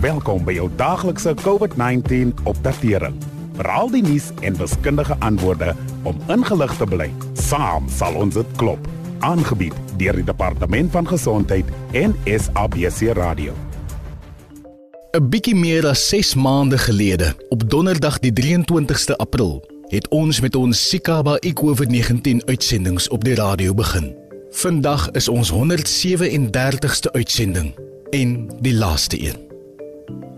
Welkom by jou daaglikse COVID-19 opdatering. Veral die nuus en wiskundige antwoorde om ingelig te bly. Saam sal ons dit klop. Aangebied deur die Departement van Gesondheid en SABC Radio. 'n Bietjie meer as 6 maande gelede, op Donderdag die 23ste April, het ons met ons Sikaba COVID-19 uitsendings op die radio begin. Vandag is ons 137ste uitsending en die laaste een.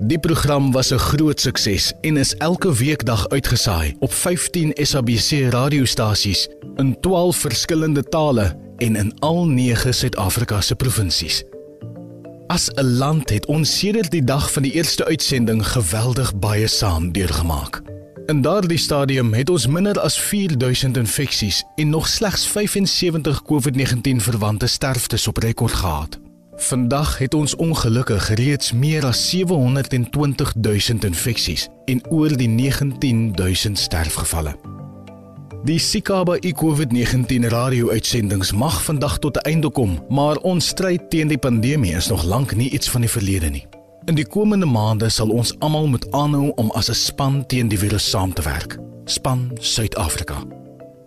Die program was 'n groot sukses en is elke weekdag uitgesaai op 15 SABC radiostasies in 12 verskillende tale en in al 9 Suid-Afrika se provinsies. As 'n land het ons sedert die dag van die eerste uitsending geweldig baie saam deurgemaak. In daardie stadium het ons minder as 4000 infeksies en nog slegs 75 COVID-19 verwante sterftes op rekord gehad. Vandag het ons ongelukkig reeds meer as 720 000 infeksies en oor die 19 000 sterfgevalle. Die Sikaba COVID-19 radio-uitsendings mag vandag tot 'n einde kom, maar ons stryd teen die pandemie is nog lank nie iets van die verlede nie. In die komende maande sal ons almal moet aanhou om as 'n span teen die virus saam te werk. Span Suid-Afrika.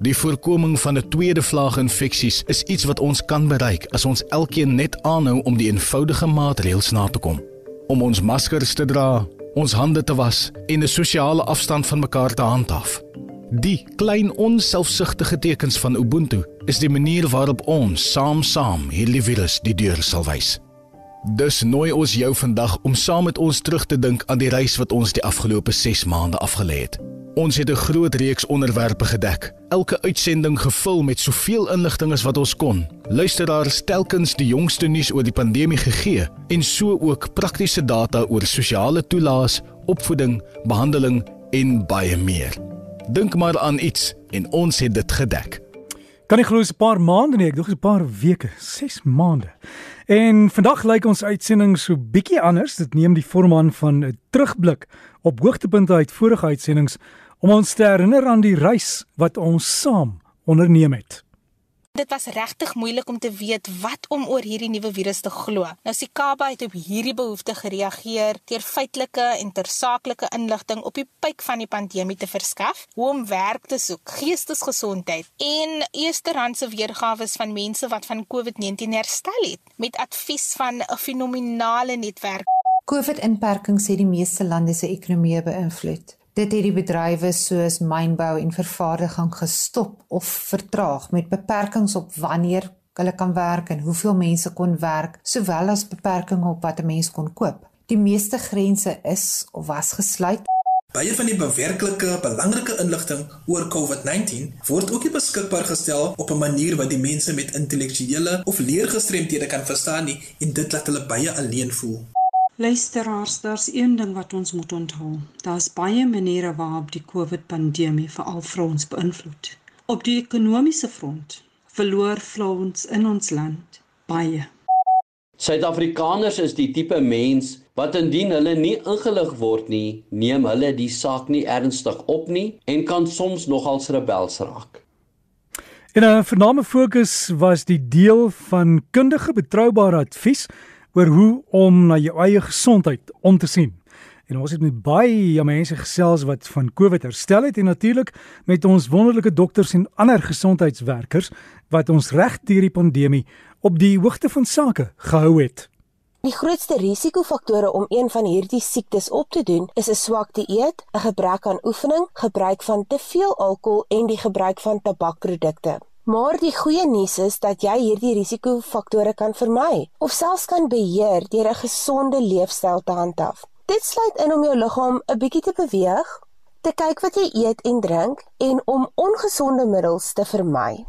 Die voorkoming van 'n tweede vlaag infeksies is iets wat ons kan bereik as ons elkeen net aanhou om die eenvoudige maatreëls na te kom. Om ons maskers te dra, ons hande te was en 'n sosiale afstand van mekaar te handhaaf. Die klein onselfsugtige tekens van Ubuntu is die manier waarop ons saam saam hierdie virus die deur sal wys. Dus nooi ons jou vandag om saam met ons terug te dink aan die reis wat ons die afgelope 6 maande afgelê het. Ons het 'n groot reeks onderwerpe gedek, elke uitsending gevul met soveel inligting as wat ons kon. Luisteraars telkens die jongste nuus oor die pandemie gegee en so ook praktiese data oor sosiale toelaas, opvoeding, behandeling en baie meer. Dink maar aan iets en ons het dit gedek. Kan nie glo 'n paar maande nie, ek dink 'n paar weke, 6 maande. En vandag lyk ons uitsending so bietjie anders. Dit neem die vorm aan van 'n terugblik op hoogtepunte uit vorige uitsendings om ons te herinner aan die reis wat ons saam onderneem het. Dit was regtig moeilik om te weet wat om oor hierdie nuwe virus te glo. Nou Sikaba het op hierdie behoefte gereageer deur feitelike en tersaaklike inligting op die piek van die pandemie te verskaf, hoe om werk te soek, geestesgesondheid en eersterandse weergawe van mense wat van COVID-19 herstel het met advies van 'n fenominale netwerk. COVID-inperkings het die meeste lande se ekonomieë beïnvloed. Dit het die bedrywe soos mynbou en vervaardiging gestop of vertraag met beperkings op wanneer hulle kan werk en hoeveel mense kon werk, sowel as beperkings op wat 'n mens kon koop. Die meeste grense is of was gesluit. Baie van die bewerklike belangrike inligting oor COVID-19 word ook nie beskikbaar gestel op 'n manier wat die mense met intellektuele of leergestremdhede kan verstaan nie en dit laat hulle baie alleen voel. Luisteraars, daar's een ding wat ons moet onthou. Daar's baie maniere waarop die COVID-pandemie veral vir ons beïnvloed. Op die ekonomiese front verloor ons in ons land baie. Suid-Afrikaners is die tipe mens wat indien hulle nie ingelig word nie, neem hulle die saak nie ernstig op nie en kan soms nogals rebels raak. En 'n vername fokus was die deel van kundige betroubare advies oor hoe om na jou eie gesondheid om te sien. En ons het met baie ja mense gesels wat van COVID herstel het en natuurlik met ons wonderlike dokters en ander gesondheidswerkers wat ons reg deur die pandemie op die hoogte van sake gehou het. Die grootste risikofaktore om een van hierdie siektes op te doen is 'n swak dieet, 'n gebrek aan oefening, gebruik van te veel alkohol en die gebruik van tabakprodukte. Maar die goeie nuus is dat jy hierdie risikofaktore kan vermy of selfs kan beheer deur 'n gesonde leefstyl te handhaaf. Dit sluit in om jou liggaam 'n bietjie te beweeg, te kyk wat jy eet en drink en om ongesonde middels te vermy.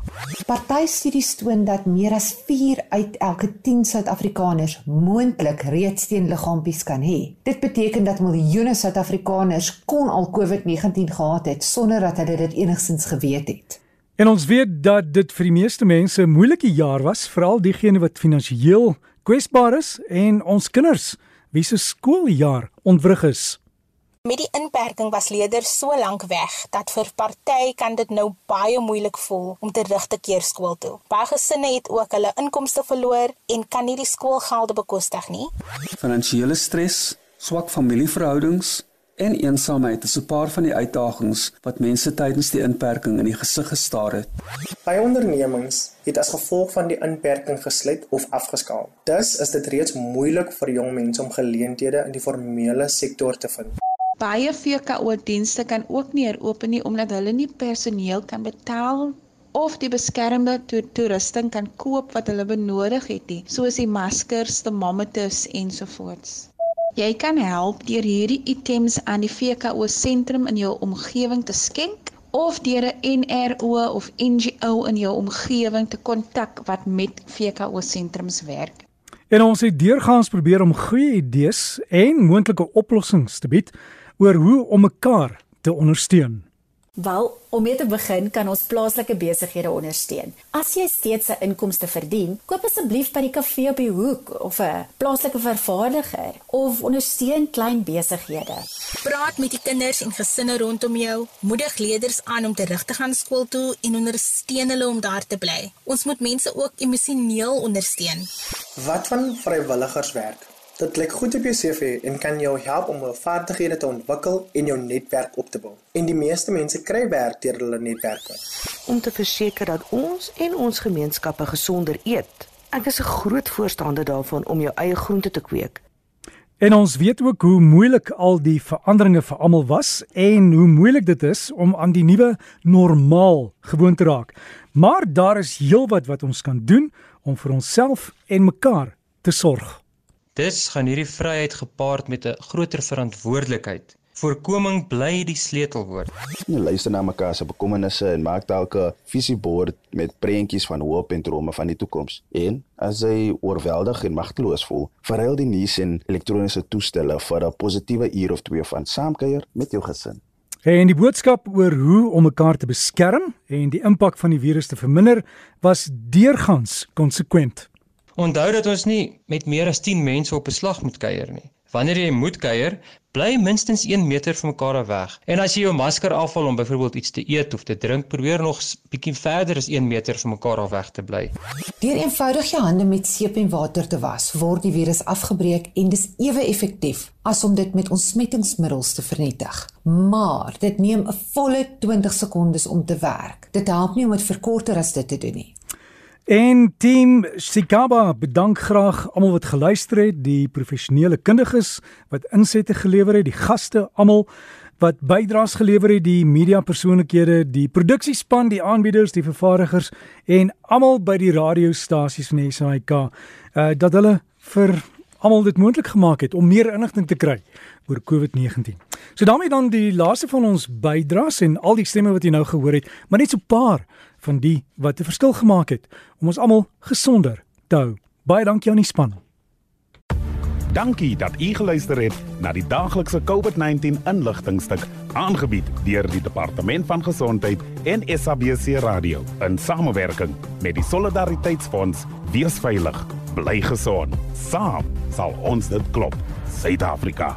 Party studies toon dat meer as 4 uit elke 10 Suid-Afrikaners moontlik reeds teen liggaampies kan hê. Dit beteken dat miljoene Suid-Afrikaners kon al COVID-19 gehad het sonder dat hulle dit enigstens geweet het. En ons weet dat dit vir die meeste mense 'n moeilike jaar was, veral diegene wat finansiëel kwesbaar is en ons kinders wie se skooljaar ontwrig is. Met die inperking was leerders so lank weg dat vir party kan dit nou baie moeilik voel om terug te keer skool toe. Baie gesinne het ook hulle inkomste verloor en kan nie die skoolgelde bekostig nie. Finansiële stres Swak familieverhoudings en eensaamheid is 'n paar van die uitdagings wat mense tydens die inperking in die gesig gestaar het. Baie ondernemings het as gevolg van die inperking gesluit of afgeskaal. Dus is dit reeds moeilik vir jong mense om geleenthede in die formele sektor te vind. Baie VKO-dienste kan ook nie heropen nie omdat hulle nie personeel kan betaal of die beskermde to toerusting kan koop wat hulle benodig het nie, soos die maskers, thermometers ensovoorts. Jy kan help deur hierdie items aan die VKO sentrum in jou omgewing te skenk of deur 'n NRO of NGO in jou omgewing te kontak wat met VKO sentrums werk. En ons het deurgaans probeer om goeie idees en moontlike oplossings te bied oor hoe om mekaar te ondersteun. Wel, om mee te begin kan ons plaaslike besighede ondersteun. As jy steeds 'n inkomste verdien, koop asseblief by die kafee op die hoek of 'n plaaslike vervaardiger of ondersteun klein besighede. Praat met die kinders en gesinne rondom jou, moedig leerders aan om terug te gaan skool toe en ondersteun hulle om daar te bly. Ons moet mense ook emosioneel ondersteun. Wat van vrywilligerswerk? Dit lyk goed op jou CV en kan jou help om jou vaardighede te ontwikkel en jou netwerk op te bou. En die meeste mense kry werk deur hulle netwerke. Om te verseker dat ons en ons gemeenskappe gesonder eet. Ek is 'n groot voorstander daarvan om jou eie groente te kweek. En ons weet ook hoe moeilik al die veranderinge vir almal was en hoe moeilik dit is om aan die nuwe normaal gewoon te raak. Maar daar is heelwat wat ons kan doen om vir onsself en mekaar te sorg. Dis gaan hierdie vryheid gepaard met 'n groter verantwoordelikheid. Voorkoming bly die sleutelwoord. Jy luister na mekaar se bekommernisse en maak dalk 'n visiebord met prentjies van hoop en drome van die toekoms. En as jy oorweldig en magteloos voel, verruil die nuus en elektroniese toestelle vir 'n positiewe uur of twee van saamkuier met jou gesin. En die boodskap oor hoe om mekaar te beskerm en die impak van die virus te verminder was deurgangs konsekwent. Onthou dat ons nie met meer as 10 mense op 'n slag moet kuier nie. Wanneer jy moet kuier, bly minstens 1 meter van mekaar weg. En as jy jou masker afval om byvoorbeeld iets te eet of te drink, probeer nog bietjie verder as 1 meter van mekaar af weg te bly. Deur eenvoudig jou hande met seep en water te was, word die virus afgebreek en dis ewe effektief as om dit met ontsmettingsmiddels te vernietig. Maar dit neem 'n volle 20 sekondes om te werk. Dit help nie om dit vir korter as dit te doen nie. En team Sikaba bedank graag almal wat geluister het, die professionele kundiges wat insette gelewer het, die gaste almal wat bydraes gelewer het, die media persoonlikhede, die produksiespan, die aanbieders, die vervaardigers en almal by die radiostasies van SAK uh dat hulle vir almal dit moontlik gemaak het om meer inligting te kry oor COVID-19. So daarmee dan die laaste van ons bydraes en al die stemme wat jy nou gehoor het, maar net so 'n paar van die wat 'n verskil gemaak het om ons almal gesonder te hou. Baie dankie aan die span. Dankie dat u geluister het na die daaglikse COVID-19 inligtingstuk aangebied deur die Departement van Gesondheid en SABC Radio in samewerking met die Solidariteitsfonds. Wees veilig, bly gesond. Saam sal ons dit klop. Suid-Afrika.